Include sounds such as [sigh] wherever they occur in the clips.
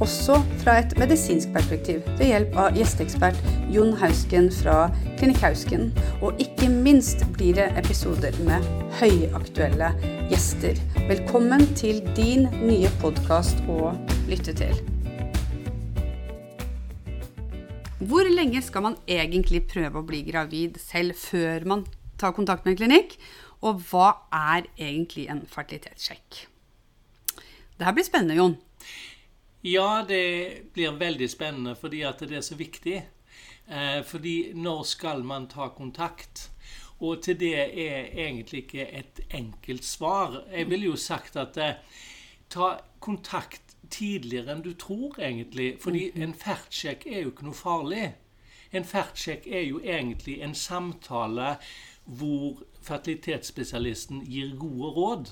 også fra et medisinsk perspektiv ved hjelp av gjesteekspert Jon Hausken fra Klinikk Hausken. Og ikke minst blir det episoder med høyaktuelle gjester. Velkommen til din nye podkast å lytte til. Hvor lenge skal man egentlig prøve å bli gravid selv før man tar kontakt med en klinikk? Og hva er egentlig en fertilitetssjekk? Det her blir spennende, Jon. Ja, det blir veldig spennende fordi at det er så viktig. Eh, fordi når skal man ta kontakt? Og til det er egentlig ikke et enkelt svar. Jeg ville jo sagt at eh, ta kontakt tidligere enn du tror, egentlig. Fordi mhm. en ferdsjekk er jo ikke noe farlig. En ferdsjekk er jo egentlig en samtale hvor fertilitetsspesialisten gir gode råd.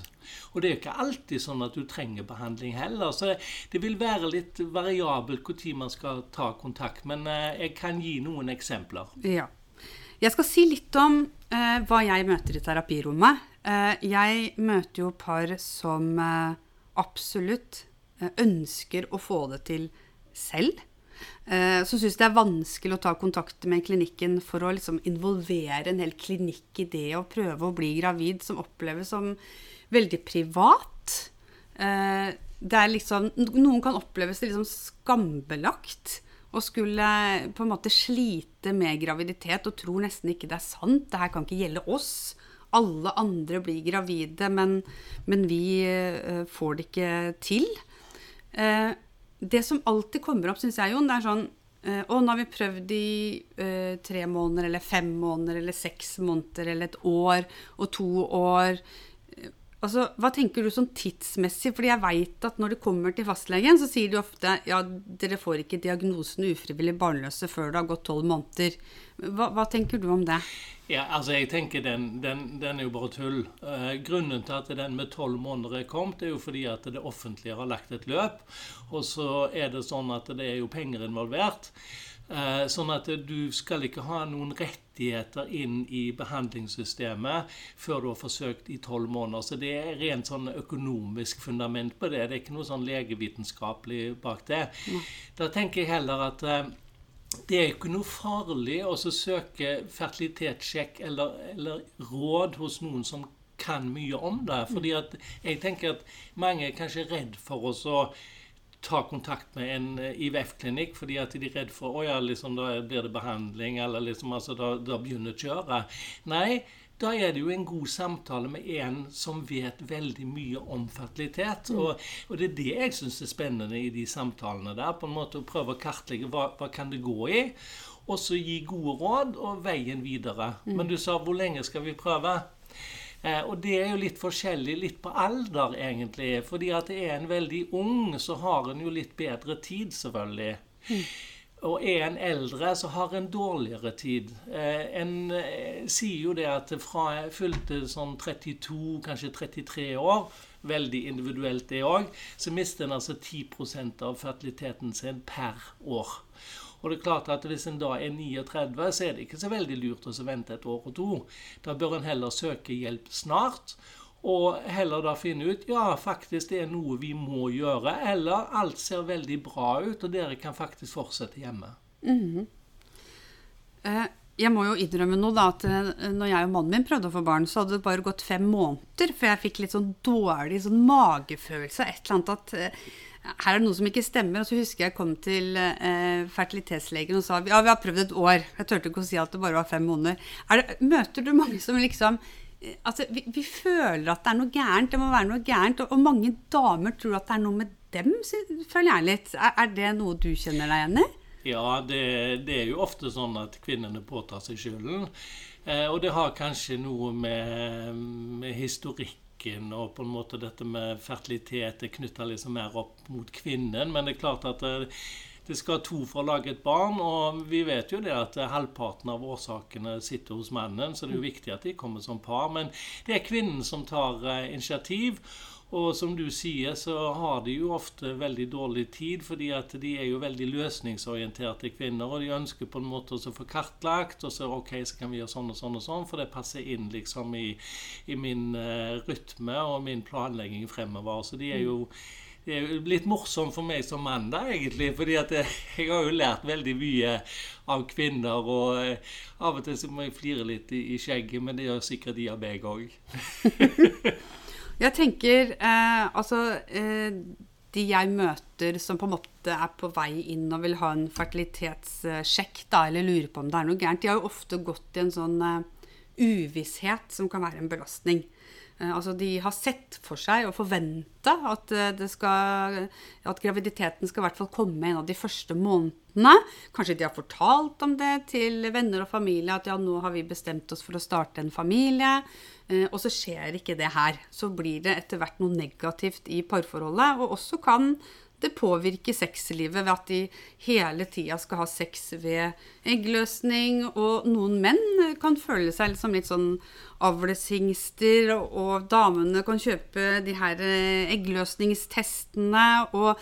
Og det er ikke alltid sånn at du trenger behandling heller. Så det vil være litt variabelt når man skal ta kontakt. Men eh, jeg kan gi noen eksempler. Ja. Jeg skal si litt om eh, hva jeg møter i terapirommet. Eh, jeg møter jo par som eh, absolutt eh, ønsker å få det til selv. Eh, så syns det er vanskelig å ta kontakt med klinikken for å liksom involvere en hel klinikk i det å prøve å bli gravid, som oppleves som veldig privat. Eh, det er liksom, noen kan oppleves det liksom skambelagt å skulle på en måte slite med graviditet og tror nesten ikke det er sant. Det her kan ikke gjelde oss. Alle andre blir gravide, men, men vi uh, får det ikke til. Det som alltid kommer opp, syns jeg, Jon, det er sånn eh, Å, nå har vi prøvd i uh, tre måneder, eller fem måneder, eller seks måneder, eller et år og to år. Altså, Hva tenker du sånn tidsmessig? Fordi jeg veit at når du kommer til fastlegen, så sier de ofte ja, dere får ikke diagnosen ufrivillig barnløse før det har gått tolv måneder. Hva, hva, tenker du om det? Ja, altså jeg tenker den, den, den er jo bare tull. Eh, grunnen til at den med tolv måneder er kommet, er jo fordi at det offentlige har lagt et løp. Og så er det sånn at det er jo penger involvert. Eh, sånn at du skal ikke ha noen rettigheter inn i behandlingssystemet før du har forsøkt i tolv måneder. Så det er rent sånn økonomisk fundament på det. Det er ikke noe sånn legevitenskapelig bak det. Da tenker jeg heller at eh, det er ikke noe farlig å søke fertilitetssjekk eller, eller råd hos noen som kan mye om det. Fordi at jeg tenker at mange er kanskje redd for oss å ta kontakt med en eh, IVF-klinikk fordi at de er redd for å ja, liksom, da blir det behandling, eller liksom, altså, da, da begynner kjøret. Nei, da er det jo en god samtale med en som vet veldig mye om fertilitet. Mm. Og, og, det er det jeg syns er spennende i de samtalene der. på en måte Å prøve å kartlegge hva, hva kan det gå i, og så gi gode råd og veien videre. Mm. Men du sa hvor lenge skal vi prøve? Eh, og det er jo litt forskjellig litt på alder, egentlig. Fordi at er en veldig ung, så har en jo litt bedre tid, selvfølgelig. Mm. Og er en eldre, så har en dårligere tid. Eh, en eh, sier jo det at fra jeg fylte sånn 32, kanskje 33 år, veldig individuelt det òg, så mister en altså 10% av fertiliteten sin per år. Og det er klart at Hvis en da er 39, så er det ikke så veldig lurt å vente et år og to. Da bør en heller søke hjelp snart. Og heller da finne ut ja, faktisk det er noe vi må gjøre. Eller alt ser veldig bra ut, og dere kan faktisk fortsette hjemme. Mm -hmm. jeg må jo innrømme noe da, at eh, når jeg og mannen min prøvde å få barn, så hadde det bare gått fem måneder før jeg fikk litt sånn dårlig sånn magefølelse. Et eller annet at eh, her er det noe som ikke stemmer. Og så husker jeg kom til eh, fertilitetslegen og sa ja, vi har prøvd et år. Jeg turte ikke å si at det bare var fem måneder. Det, møter du mange som liksom eh, Altså, vi, vi, føler at det er noe gærent. Det må være noe gærent. Og, og mange damer tror at det er noe med dem, føler jeg litt. Er, er det noe du kjenner deg igjen i? Ja, det, det, er jo ofte sånn at kvinnene påtar seg skylden. Eh, og det har kanskje noe med, med historikk yrken og på en måte dette med fertilitet er knytta liksom mer opp mot kvinnen. Men det er klart at det, det skal to for å lage et barn, og vi vet jo det at halvparten av årsakene sitter hos mannen, så det er jo viktig at de kommer som par. Men det er kvinnen som tar eh, initiativ. Og som du sier, så har de jo ofte veldig dårlig tid, fordi at de er jo veldig løsningsorienterte kvinner, og de ønsker på en måte å få kartlagt, og så OK, så kan vi gjøre sånn og sånn og sånn, for det passer inn liksom i, i min uh, rytme og min planlegging fremover. Så de er jo det er jo litt morsomt for meg som mann, da, egentlig. fordi at jeg, har jo lært veldig mye av kvinner. Og eh, av og til så må jeg flire litt i, i skjegget, men det gjør sikkert de av meg òg. [laughs] jeg tenker eh, altså eh, De jeg møter som på en måte er på vei inn og vil ha en fertilitetssjekk, da, eller lurer på om det er noe gærent, de har jo ofte gått i en sånn uh, uvisshet som kan være en belastning. Eh, altså de har sett for seg og forventa at, eh, at, graviditeten skal i hvert fall komme en av de første månedene. Kanskje de har fortalt om det til venner og familie, at ja, nå har vi bestemt oss for å starte en familie. Eh, og så skjer ikke det her. Så blir det etter hvert noe negativt i parforholdet. Og også kan det påvirke sexlivet ved at de hele tida skal ha sex ved eggløsning. Og noen menn kan føle seg som litt sånn avleshingster, og damene kan kjøpe de her eh, eggløsningstestene. Og,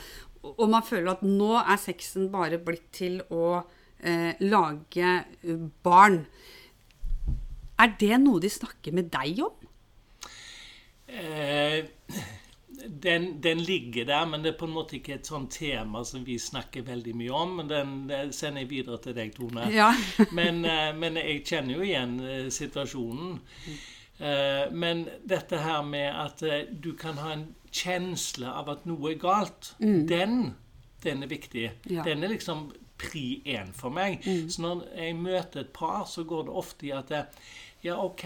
og man føler at nå er sexen bare blitt til å eh, lage barn. Er det noe de snakker med deg om? Eh den, den, ligger der, men det er på en måte ikke et sånt tema som vi snakker veldig mye om. Men den, sender jeg videre til deg, Tone. Ja. [laughs] men, eh, men, jeg kjenner jo igjen eh, situasjonen. Eh, men dette her med at du kan ha en kjensle av at noe er galt, mm. den, den er viktig. Ja. Den er liksom pri én for meg. Mm. Så når jeg møter et par, så går det ofte i at Ja, OK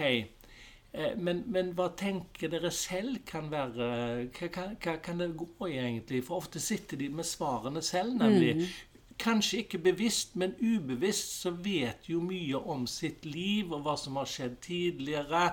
Eh, men, men, hva tenker dere selv kan være Hva, hva kan det gå i, egentlig? For ofte sitter de med svarene selv, nemlig. Mm. Kanskje ikke bevisst, men ubevisst så vet jo mye om sitt liv og hva som har skjedd tidligere.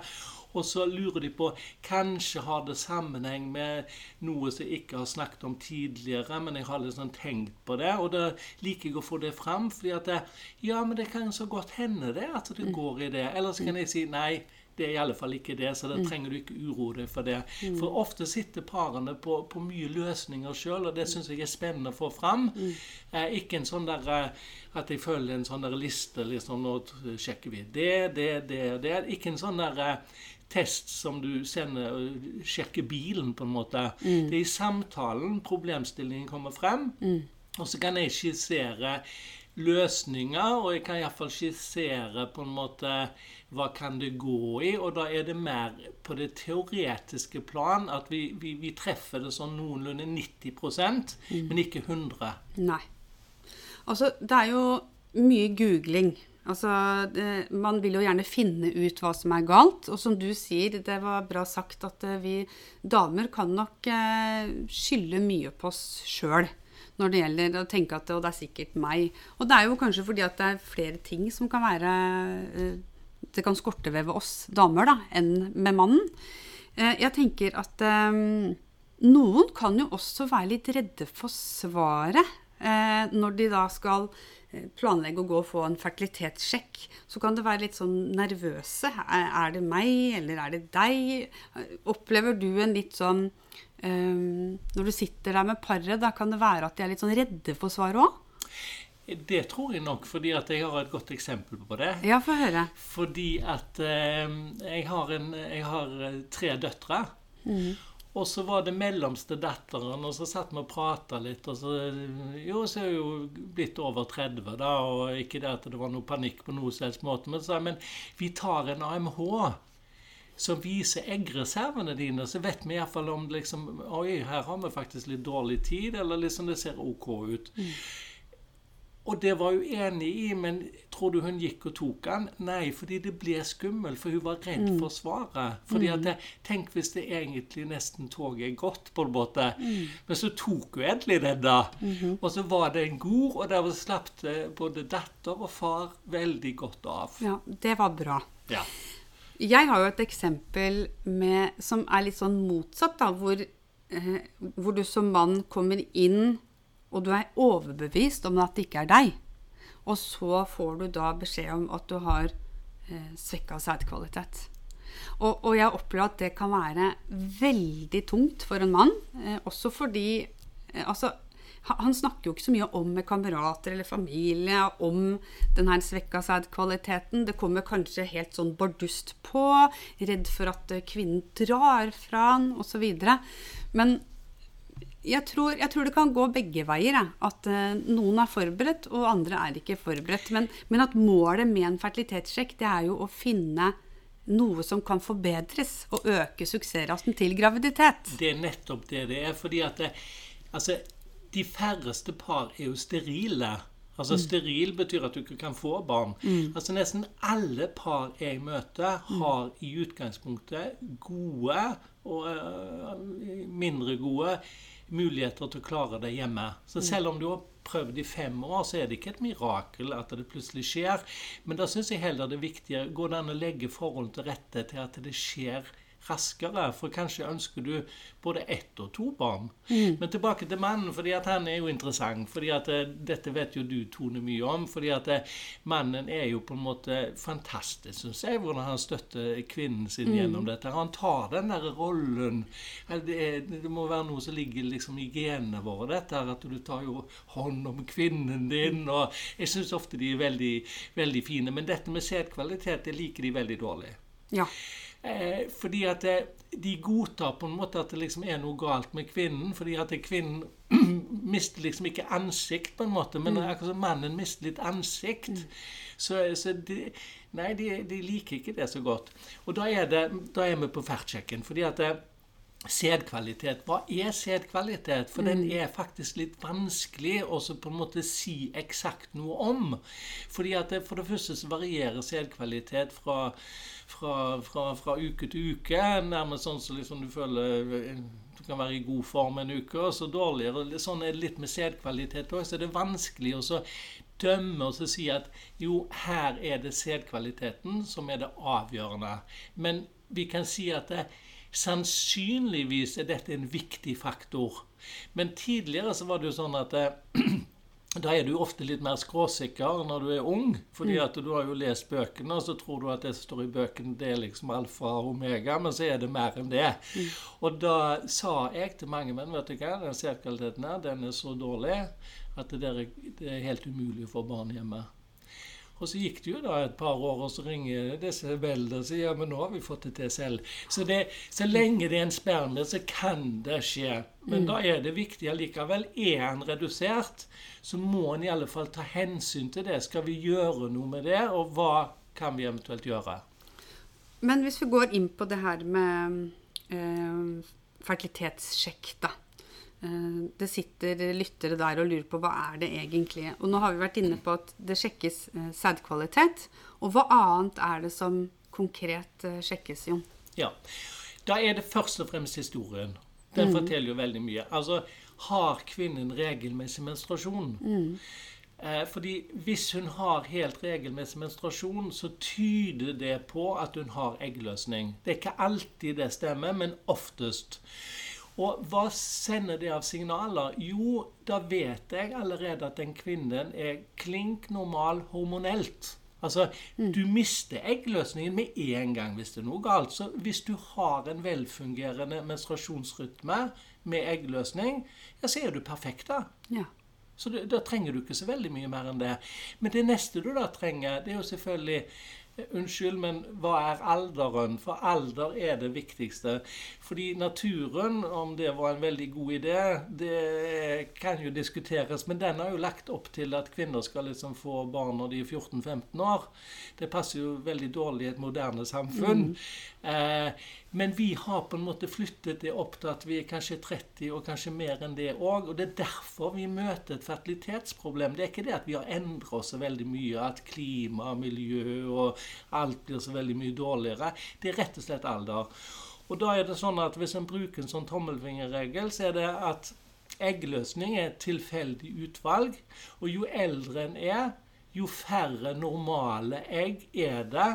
Og så lurer de på Kanskje har det sammenheng med noe som jeg ikke har snakket om tidligere, men jeg har liksom tenkt på det. Og da liker jeg å få det fram, fordi at det, Ja, men det kan så godt hende det, at det mm. går i det. Eller så kan jeg si nei. Det er i alle fall ikke det, så da mm. trenger du ikke uroe deg for det. Mm. For ofte sitter parene på, på mye løsninger sjøl, og det syns jeg er spennende å få fram. Mm. Eh, ikke en sånn der eh, at jeg følger en sånn der liste liksom, Nå sjekker vi det, det, det det. Ikke en sånn der eh, test som du sender og sjekker bilen, på en måte. Mm. Det er i samtalen problemstillingen kommer frem. Mm. Og så kan jeg skissere løsninger, og jeg kan iallfall skissere på en måte hva kan det gå i? Og da er det mer på det teoretiske plan at vi, vi, vi treffer det sånn noenlunde 90 mm. men ikke 100 Nei. Altså, det er jo mye googling. Altså, det, man vil jo gjerne finne ut hva som er galt. Og som du sier, det var bra sagt at eh, vi damer kan nok eh, skylde mye på oss sjøl når det gjelder å tenke at det er sikkert meg. Og det er jo kanskje fordi at det er flere ting som kan være eh, det kan skorte ved oss damer da, enn med mannen. Eh, jeg tenker at um, noen kan jo også være litt redde for svaret eh, når de da skal planlegge å gå og få en fertilitetssjekk. Så kan det være litt sånn nervøse. Er det meg, eller er det deg? Opplever du en litt sånn um, Når du sitter der med paret, da kan det være at de er litt sånn redde for svaret òg? Det tror jeg nok, fordi at jeg har et godt eksempel på det. Ja, få høre. Fordi at eh, jeg, har en, jeg, har eh, tre døtre. Mm. Og så var det mellomste datteren, og så satt vi og prata litt. Og så Jo, så er jeg jo blitt over 30, da, og ikke det at det var noe panikk på noe som helst måte. Men så sa jeg men vi tar en AMH som viser eggreservene dine, så vet vi iallfall om liksom Oi, her har vi faktisk litt dårlig tid, eller liksom det ser OK ut. Mm. Og det var hun enig i, men tror du hun gikk og tok han? Nei, fordi det ble skummelt, for hun var redd mm. for svaret. Fordi at jeg, Tenk hvis det egentlig nesten toget er gått, på en måte. Mm. Men så tok hun endelig den, da. Mm -hmm. Og så var det en god, og der slapp både datter og far veldig godt av. Ja, det var bra. Ja. Jeg har jo et eksempel med, som er litt sånn motsatt, da, hvor, eh, hvor du som mann kommer inn og du er overbevist om at det ikke er deg, og så får du da beskjed om at du har eh, svekka sædkvalitet. Og, og, jeg opplever at det kan være veldig tungt for en mann, eh, også fordi eh, altså, han snakker jo ikke så mye om med kamerater eller familie om den her svekka sædkvaliteten. Det kommer kanskje helt sånn bardust på, redd for at kvinnen drar fra han osv. Men jeg tror, jeg tror, det kan gå begge veier. At uh, noen er forberedt, og andre er ikke forberedt. Men, men, at målet med en fertilitetssjekk det er jo å finne noe som kan forbedres, og øke suksessraten til graviditet. Det er nettopp det det er. fordi at det, altså, de færreste par er jo sterile. Altså mm. Steril betyr at du ikke kan få barn. Mm. Altså Nesten alle par jeg møter, har i utgangspunktet gode og uh, mindre gode muligheter til å klare det hjemme. Så selv om du har prøvd i fem år, så er det ikke et mirakel at det plutselig skjer. Men da syns jeg heller det er viktigere går det an å legge forhold til rette til at det skjer raskere. For kanskje ønsker du både ett og to barn. Mm. Men tilbake til mannen, fordi at han er jo interessant. fordi at uh, Dette vet jo du, Tone, mye om. fordi at uh, mannen er jo på en måte fantastisk, syns jeg, hvordan han støtter kvinnen sin mm. gjennom dette. Han tar den der rollen det, det, må være noe som ligger liksom i genene våre, dette her, at du tar jo hånd om kvinnen din. og Jeg syns ofte de er veldig, veldig fine. Men dette med sædkvalitet, det liker de veldig dårlig. Ja. Eh, fordi at det, eh, de godtar på en måte at det liksom er noe galt med kvinnen. Fordi at kvinnen [clears throat] mister liksom ikke ansikt, på en måte, men mm. akkurat som mannen mister litt ansikt. Mm. Så, så de, Nei, de, de, liker ikke det så godt. Og da er, det, da er vi på ferdsjekken. fordi at det, eh, Sædkvalitet. Hva er sædkvalitet? For mm. den er faktisk litt vanskelig å på en måte si eksakt noe om. Fordi at det, For det første så varierer sædkvalitet fra, fra, fra, fra, uke til uke. Nærmest sånn som så liksom du føler du kan være i god form en uke, og så dårligere. Sånn er det litt med sædkvalitet òg. Så det er vanskelig å dømme og si at jo, her er det sædkvaliteten som er det avgjørende. Men vi kan si at det, Sannsynligvis er dette en viktig faktor. Men tidligere så var det jo sånn at eh, [clears throat] da er du ofte litt mer skråsikker når du er ung. fordi mm. at du har jo lest bøkene, og så tror du at det som står i bøkene, det er liksom alfa og omega, men så er det mer enn det. Mm. Og da sa jeg til mange menn vet du hva, den sædkvaliteten her, den er så dårlig at det, er, det er helt umulig å få barn hjemme. Og så gikk det jo da et par år, og så ringer disse veldene og sier ja, men nå har vi fått det til selv. Så, det, så lenge det er en spermie, så kan det skje. Men mm. da er det viktig allikevel. Er han redusert, så må en i alle fall ta hensyn til det. Skal vi gjøre noe med det, og hva kan vi eventuelt gjøre? Men hvis vi går inn på det her med øh, fertilitetssjekk, da. Eh, det sitter lyttere der og lurer på hva er det egentlig Og nå har vi vært inne på at det sjekkes eh, sædkvalitet. Og hva annet er det som konkret eh, sjekkes, Jon? Ja, Da er det først og fremst historien. Den mm. forteller jo veldig mye. Altså, har kvinnen regelmessig menstruasjon? Mm. Fordi hvis hun har helt regelmessig menstruasjon, så tyder det på at hun har eggløsning. Det er ikke alltid det stemmer, men oftest. Og hva sender det av signaler? Jo, da vet jeg allerede at den kvinnen er klink normal hormonelt. Altså, mm. Du mister eggløsningen med en gang hvis det er noe galt. Så hvis du har en velfungerende menstruasjonsrytme med eggløsning, ja, så er du perfekt, da. Ja. Så da trenger du ikke så veldig mye mer enn det. Men det neste du da trenger, det er jo selvfølgelig Unnskyld, men hva er alderen? For alder er det viktigste. Fordi naturen, om det var en veldig god idé, det kan jo diskuteres. Men den har jo lagt opp til at kvinner skal liksom få barn når de er 14-15 år. Det passer jo veldig dårlig i et moderne samfunn. Mm. Eh, men vi har på en måte flyttet det opp til at vi er kanskje 30, og kanskje mer enn det òg. Og det er derfor vi møter et fertilitetsproblem. Det er ikke det at vi har endret oss så veldig mye, at klima, miljø og alt blir så veldig mye dårligere. Det er rett og slett alder. Og da er det sånn at hvis en bruker en sånn tommelfingerregel, så er det at eggløsning er et tilfeldig utvalg. Og jo eldre en er, jo færre normale egg er det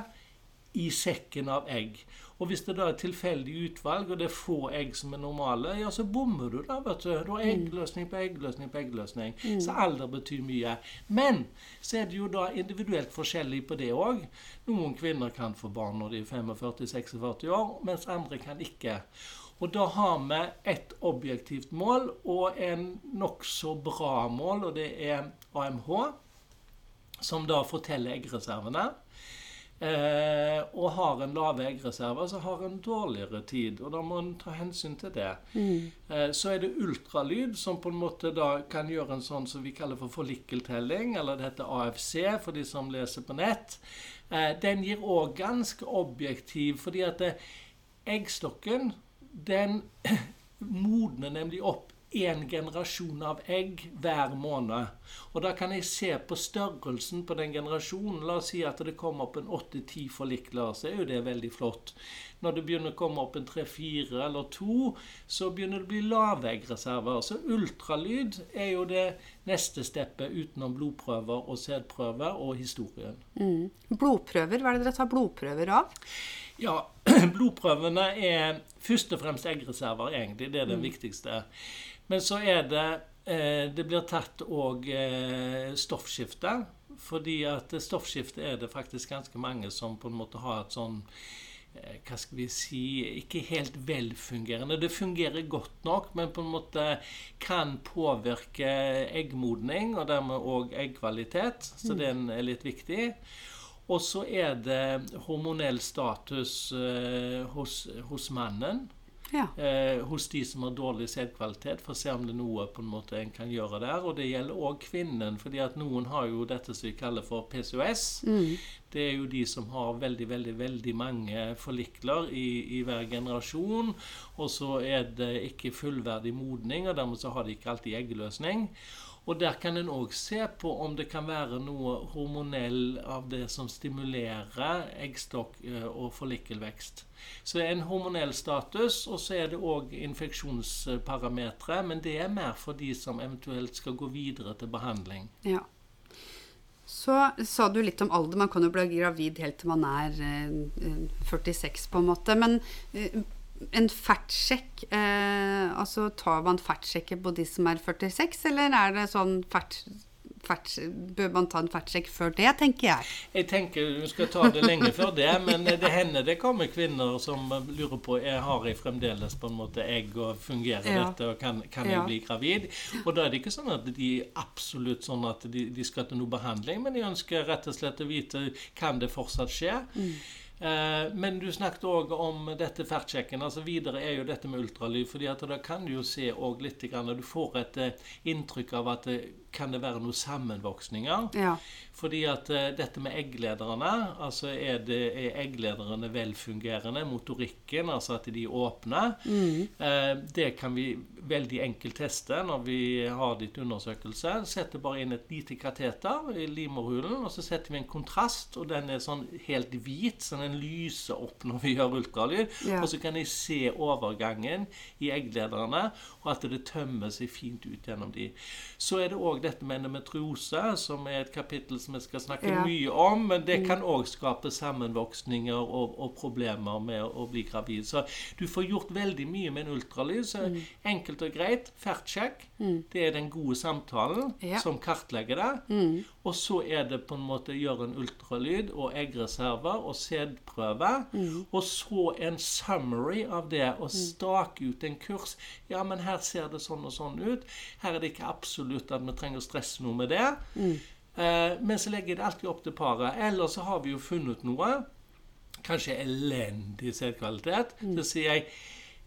i sekken av egg. Og hvis det da er tilfeldig utvalg, og det er få egg som er normale, ja, så bommer du da. vet du. Du har eggløsning på eggløsning på eggløsning. Så alder betyr mye. Men så er det jo da individuelt forskjellig på det òg. Noen kvinner kan få barn når de er 45-46 år, mens andre kan ikke. Og da har vi et objektivt mål og en nokså bra mål, og det er AMH, som da forteller eggreservene. Eh, og har en lave eggreserve, så har en dårligere tid. Og da må en ta hensyn til det. Eh, så er det ultralyd, som på en måte da kan gjøre en sånn som vi kaller for forlikkeltelling, eller det heter AFC for de som leser på nett. Eh, den gir òg ganske objektiv, fordi at det, eggstokken den [clears throat] modner nemlig opp én generasjon av egg hver måned. Og da kan jeg se på størrelsen på den generasjonen. La oss si at det kommer opp en åtte-ti forlikler, så er jo det veldig flott. Når det begynner å komme opp en tre-fire eller to, så begynner det å bli laveggreserver. Så ultralyd er jo det neste steppet utenom blodprøver og sædprøver og historien. Mm. Blodprøver, hva er det dere tar blodprøver av? Ja, [clears throat] blodprøvene er først og fremst eggreserver, egentlig. Det er det viktigste. Men så er det eh, Det blir tatt òg eh, stoffskifte. Fordi at stoffskifte er det faktisk ganske mange som på en måte har et sånn eh, hva skal vi si Ikke helt velfungerende. Det fungerer godt nok, men på en måte kan påvirke eggmodning, og dermed òg eggkvalitet. Så den er litt viktig. Og så er det hormonell status hos, hos mannen. Ja. Eh, hos de som har dårlig sædkvalitet, for å se om det er noe på en måte en kan gjøre der. Og det gjelder òg kvinnen, fordi at noen har jo dette som vi kaller for PCOS. Det er jo de som har veldig, veldig veldig mange forlikler i, i hver generasjon. Og så er det ikke fullverdig modning, og dermed så har de ikke alltid eggløsning. Og der kan en òg se på om det kan være noe hormonell av det som stimulerer eggstokk eh, og forlikkelvekst. Så det er en hormonell status, og så er det òg infeksjonsparametere. Men det er mer for de som eventuelt skal gå videre til behandling. Ja. Så sa du litt om alder. Man kan jo bli gravid helt til man er eh, 46, på en måte. Men eh, en fertsjekk eh, Altså tar man fertsjekker på de som er 46, eller er det sånn fert, fert, Bør man ta en fertsjekk før det, tenker jeg. Jeg tenker du skal ta det lenge før det, men det hender det kommer kvinner som lurer på jeg har jeg fremdeles på en måte egg og fungerer Ja. dette, og kan, kan jeg Ja. bli gravid? Og da er det ikke sånn at de absolutt sånn at de, de skal til noe behandling, men de ønsker rett og slett å vite kan det fortsatt skje. Eh, men du snakket òg om dette ferdsjekken. altså Videre er jo dette med ultralyd. fordi at da kan du jo se òg litt Du får et eh, inntrykk av at det, kan det være noen sammenvoksninger. Ja. Fordi at uh, dette med egglederne, altså er, det, er egglederne velfungerende, motorikken, altså at de er åpne, Uh, det kan vi veldig enkelt teste når vi har ditt undersøkelse. Setter bare inn et lite kateter i livmorhulen, og så setter vi en kontrast, og den er sånn helt hvit, så den lyser opp når vi gjør ultralyd. Ja. Og så kan jeg se overgangen i egglederne, og at det tømmer seg fint ut gjennom de. Så er det òg dette med endometriose, som er et kapittel som vi skal snakke Ja. mye om. Men det kan òg skape sammenvoksninger og, og problemer med å, bli gravid. Så du får gjort veldig mye med en ultralyd. Så enkelt og greit, ferdsjekk. Det er den gode samtalen Ja. som kartlegger det. Og så er det på en måte gjøre en ultralyd og eggreserver og sædprøve. Og så en summary av det, og stake ut en kurs. Ja, men her ser det sånn og sånn ut. Her er det ikke absolutt at vi trenger å stresse noe med det. Eh, men så legger jeg det alltid opp til paret. Eller så har vi jo funnet noe. Kanskje elendig sædkvalitet. Så sier jeg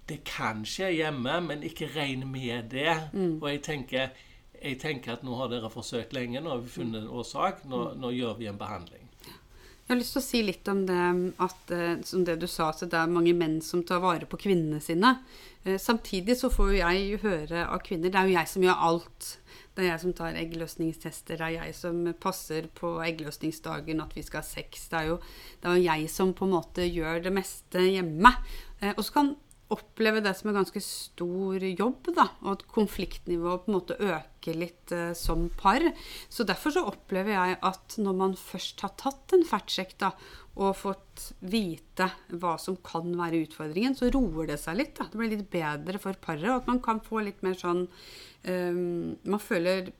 det kan skje hjemme, men ikke regn med det. Og jeg tenker, jeg tenker at nå har dere forsøkt lenge, nå har vi funnet en årsak, nå, nå gjør vi en behandling. Jeg har lyst til å si litt om det at, eh, som det du sa, at det er mange menn som tar vare på kvinnene sine. Eh, Samtidig så får jo jeg høre av kvinner Det er jo jeg som gjør alt. Det er jeg som tar eggløsningstester, det er jeg som passer på eggløsningsdagen, at vi skal ha sex. Det er jo, det er jeg som på en måte gjør det meste hjemme. Eh, Og så kan opplever det som en ganske stor jobb, da, og at konfliktnivået på en måte øker litt eh, som par. Så derfor så opplever jeg at når man først har tatt en fertsjekk da, og fått vite hva som kan være utfordringen, så roer det seg litt. Da. Det blir litt bedre for paret, og at man kan få litt mer sånn eh, Man føler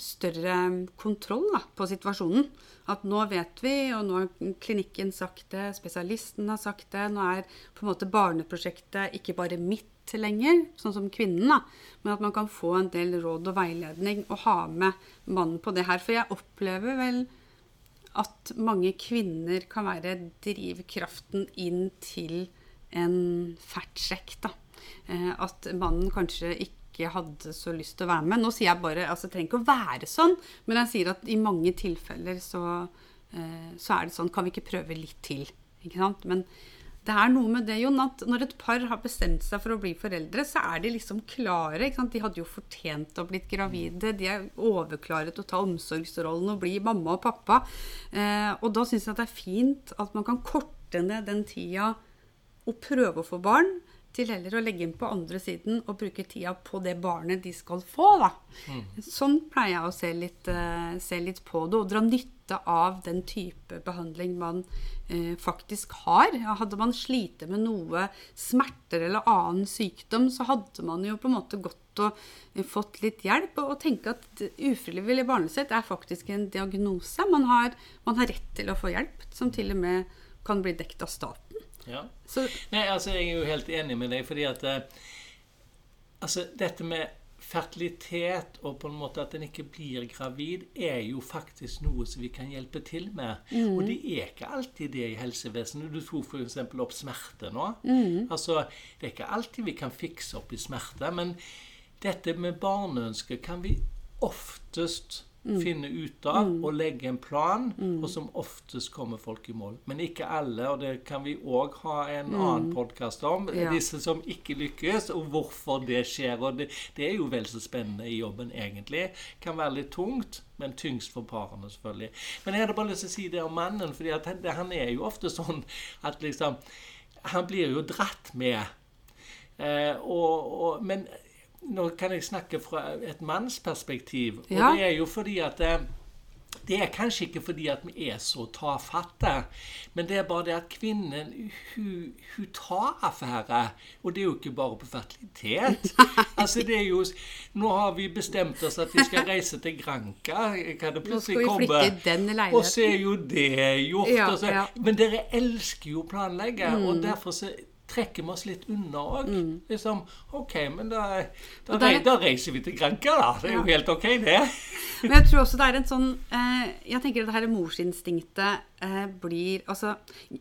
større kontroll da, på situasjonen. At nå vet vi, og nå har klinikken sagt det, spesialisten har sagt det. Nå er på en måte barneprosjektet ikke bare mitt lenger, sånn som kvinnen, da, men at man kan få en del råd og veiledning og ha med mannen på det her. For jeg opplever vel at mange kvinner kan være drivkraften inn til en ferdsjekk, da. Eh, at mannen kanskje ikke ikke hadde så lyst til å være med. Nå sier jeg bare altså Det trenger ikke å være sånn, men jeg sier at i mange tilfeller så, eh, så er det sånn Kan vi ikke prøve litt til? Ikke sant? Men det er noe med det, Jon, at når et par har bestemt seg for å bli foreldre, så er de liksom klare. ikke sant? De hadde jo fortjent å blitt gravide. De er overklare til å ta omsorgsrollen og bli mamma og pappa. Eh, og da syns jeg at det er fint at man kan korte ned den tida og prøve å få barn til heller å legge inn på andre siden og bruke tida på det barnet de skal få. Da. Mm. Sånn pleier jeg å se litt, uh, se litt, på det, og dra nytte av den type behandling man uh, faktisk har. Hadde man slitt med noe smerter eller annen sykdom, så hadde man jo på en måte gått og uh, fått litt hjelp. Og, og tenke at ufrivillig barnesett er faktisk en diagnose. Man har, man har rett til å få hjelp, som til og med kan bli dekt av staten. Ja. Så, Nei, altså, jeg er jo helt enig med deg, fordi at eh, Altså, dette med fertilitet og på en måte at en ikke blir gravid, er jo faktisk noe som vi kan hjelpe til med. Mm. Og det er ikke alltid det i helsevesenet. Du tok f.eks. opp smerte nå. Mm. Altså, Det er ikke alltid vi kan fikse opp i smerte. Men dette med barneønsker kan vi oftest Mm. Finne ut av mm. og legge en plan, mm. og som oftest kommer folk i mål. Men ikke alle, og det kan vi òg ha en mm. annen podkast om. Ja. Disse som ikke lykkes, og hvorfor det skjer. Og det, det, er jo vel så spennende i jobben, egentlig. Kan være litt tungt, men tyngst for parene, selvfølgelig. Men jeg hadde bare lyst til å si det om mannen, for han, han er jo ofte sånn at liksom Han blir jo dratt med. Eh, og, og, men nå kan jeg snakke fra et mannsperspektiv. Og ja. det er jo fordi at det, eh, det er kanskje ikke fordi at vi er så tafatte, men det er bare det at kvinnen hun, hun tar affære. Og det er jo ikke bare på fertilitet. [laughs] altså det er jo, Nå har vi bestemt oss at vi skal reise til Granca. Kan det plutselig komme? Og så er jo det gjort. Ja, ja. Men dere elsker jo å planlegge, mm. og derfor så trekker vi oss litt unna òg. Mm. Liksom, OK, men da, da, der, da, reiser vi til Granca, da. Det er ja. jo helt OK, det. men jeg tror også det er en sånn eh, Jeg tenker at det her morsinstinktet blir Altså,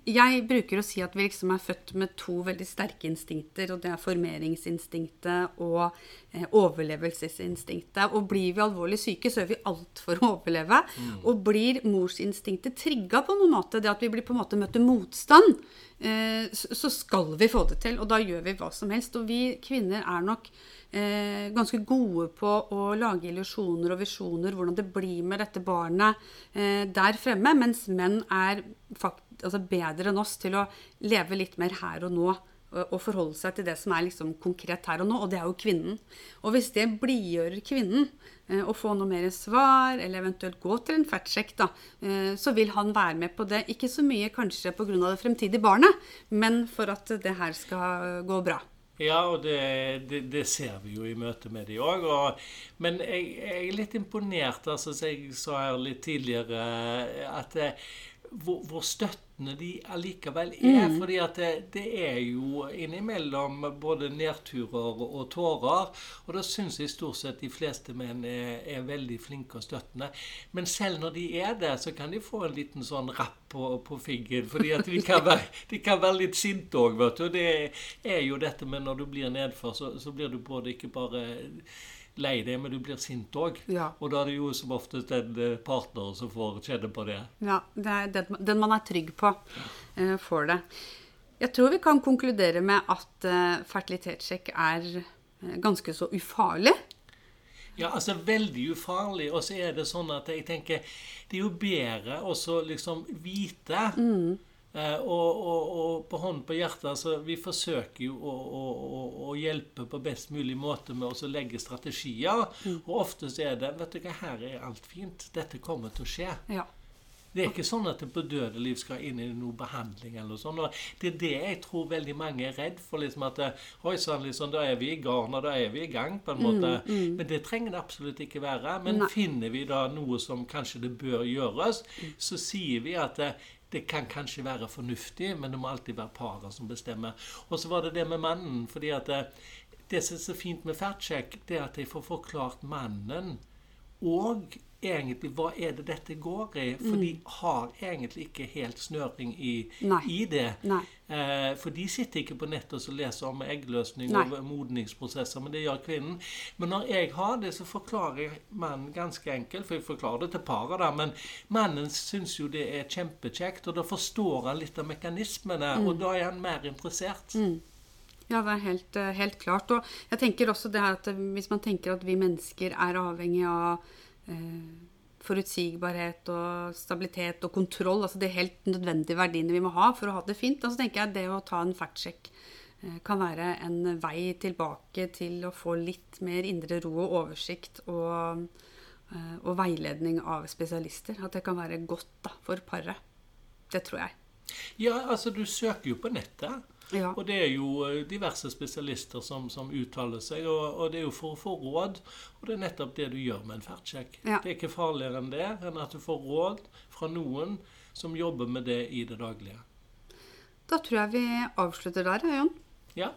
jeg bruker å si at vi liksom er født med to veldig sterke instinkter, og det er formeringsinstinktet og eh, overlevelsesinstinktet. Og blir vi alvorlig syke, så gjør vi alt for å overleve. Mm. Og blir morsinstinktet trigga på noen måte, det at vi blir på en måte møter motstand, eh, så skal vi få det til. Og da gjør vi hva som helst. Og vi kvinner er nok eh, ganske gode på å lage illusjoner og visjoner, hvordan det blir med dette barnet eh, der fremme, mens menn er fakt, altså bedre enn oss til å leve litt mer her og nå. Og forholde seg til det som er liksom konkret her og nå, og det er jo kvinnen. Og hvis det blidgjører kvinnen, eh, å få noe mer svar, eller eventuelt gå til en fatsjekk, da, eh, så vil han være med på det. Ikke så mye kanskje pga. det fremtidige barnet, men for at det her skal gå bra. Ja, og det, det, det, ser vi jo i møte med de òg. Men jeg, jeg, er litt imponert, altså, som jeg sa her litt tidligere, at eh, hvor, hvor støttende de allikevel er. Mm. fordi at det, det, er jo innimellom både nedturer og tårer. Og da syns jeg stort sett de fleste menn er, er, veldig flinke og støttende. Men selv når de er det, så kan de få en liten sånn rapp på, på fingeren. fordi at de kan være, [laughs] de kan være litt sinte òg, vet du. Det er jo dette med når du blir nedfor, så, så blir du både ikke bare lei deg, men du blir sint òg. Ja. Og da er det jo som oftest en eh, partner som får kjenne på det. Ja, det er den, den man er trygg på, uh, får det. Jeg tror vi kan konkludere med at uh, fertilitetssjekk er ganske så ufarlig. Ja, altså veldig ufarlig. Og så er det sånn at jeg tenker det er jo bedre å liksom vite mm og, og, og på hånd på hjertet, altså, vi forsøker jo å, å, å, hjelpe på best mulig måte med å legge strategier. Og oftest er det Vet du hva, her er alt fint. Dette kommer til å skje. Ja. Det er ikke sånn at det på døde liv skal inn i noe behandling. eller noe sånt. Og det er det jeg tror veldig mange er redd for. liksom at Oi sann, liksom, da er vi i garn, og da er vi i gang. på en måte. Men det trenger det absolutt ikke være. Men Nei. finner vi da noe som kanskje det bør gjøres, så sier vi at det, kan kanskje være fornuftig, men det må alltid være paret som bestemmer. Og så var det det med mannen. fordi at det, det som er så fint med fact-check, det er at jeg får forklart mannen og egentlig hva er det dette går i. For de har egentlig ikke helt snøring i, i det. Eh, for de sitter ikke på nettet og leser om eggløsning Nei. og modningsprosesser, men det gjør kvinnen. Men når jeg har det, så forklarer jeg mannen ganske enkelt, for jeg forklarer det til paret, da, men mannen syns jo det er kjempekjekt, og da forstår han litt av mekanismene, Mm. og da er han mer interessert. Ja, det er helt, eh, helt klart. Og jeg tenker også det her at hvis man tenker at vi mennesker er avhengig av forutsigbarhet og stabilitet og kontroll, altså de helt nødvendige verdiene vi må ha for å ha det fint, altså så tenker jeg at det å ta en fact-check eh, kan være en vei tilbake til å få litt mer indre ro og oversikt og, eh, og veiledning av spesialister. At det kan være godt da, for paret. Det tror jeg. Ja, altså du søker jo på nettet. Ja. Og det er jo eh, diverse spesialister som, som uttaler seg, og, og det er jo for å få råd. Og det er nettopp det du gjør med en fact-check. Ja. Det er ikke farligere enn det, enn at du får råd fra noen som jobber med det i det daglige. Da tror jeg vi avslutter der, Jon. Ja,